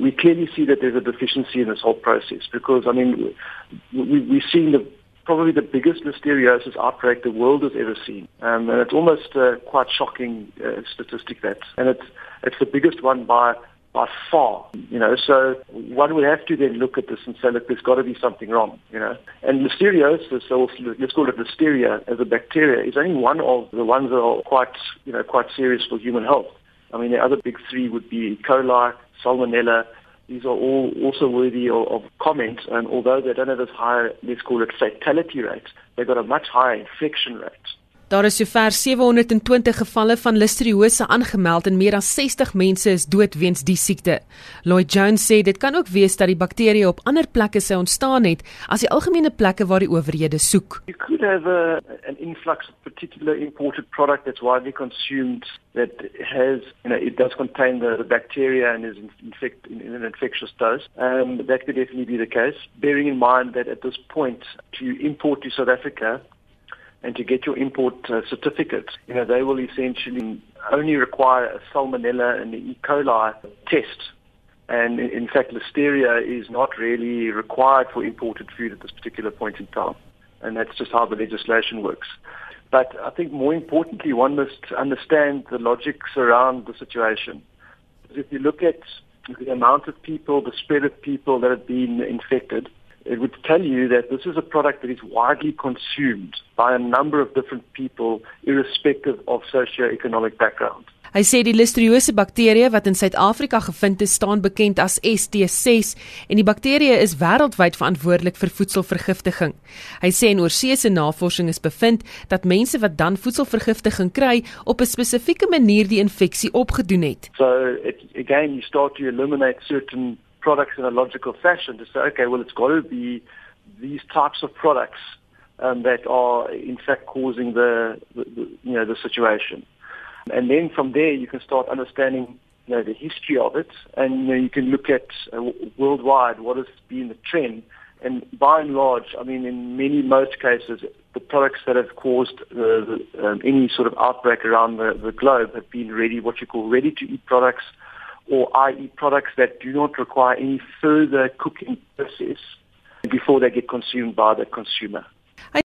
we clearly see that there's a deficiency in this whole process because, I mean, we, we've seen the, probably the biggest listeriosis outbreak the world has ever seen. Um, and it's almost quite shocking uh, statistic that, and it's, it's the biggest one by by far, you know. So one would have to then look at this and say, look, there's got to be something wrong, you know. And listeriosis, or let's call it listeria as a bacteria, is only one of the ones that are quite, you know, quite serious for human health. I mean, the other big three would be E. coli, salmonella. These are all also worthy of, of comment, and although they don't have as high, let's call it fatality rates, they've got a much higher infection rate. Daar is sover 720 gevalle van listeriose aangemeld en meer as 60 mense is dood weens die siekte. Lloyd Jones sê dit kan ook wees dat die bakterie op ander plekke sou ontstaan het as die algemene plekke waar die owerhede soek. You could have a, an influx of particular imported product that's widely consumed that has, you know, it does contain the, the bacteria and is infect, in, in an infectious dose. Um, that could definitely be the case. Bearing in mind that at this point, to import to South Africa, and to get your import uh, certificate, you know, they will essentially only require a salmonella and the E. coli test. And in fact, listeria is not really required for imported food at this particular point in time. And that's just how the legislation works. But I think more importantly, one must understand the logics around the situation. If you look at the amount of people, the spread of people that have been infected, it would tell you that this is a product that is widely consumed by a number of different people irrespective of socio-economic background. Hy sê die listeriose bakterie wat in Suid-Afrika gevind is, staan bekend as ST6 en die bakterie is wêreldwyd verantwoordelik vir voedselvergiftiging. Hy sê in oorsese navorsing is bevind dat mense wat dan voedselvergiftiging kry, op 'n spesifieke manier die infeksie opgedoen het. So it, again you start to eliminate certain products in a logical fashion to say, okay, well, it's got to be these types of products um, that are in fact causing the, the, the, you know the situation, and then from there you can start understanding you know the history of it, and you know you can look at uh, worldwide what has been the trend, and by and large, I mean in many most cases. The products that have caused uh, um, any sort of outbreak around the, the globe have been ready, what you call ready-to-eat products, or i.e. products that do not require any further cooking process before they get consumed by the consumer.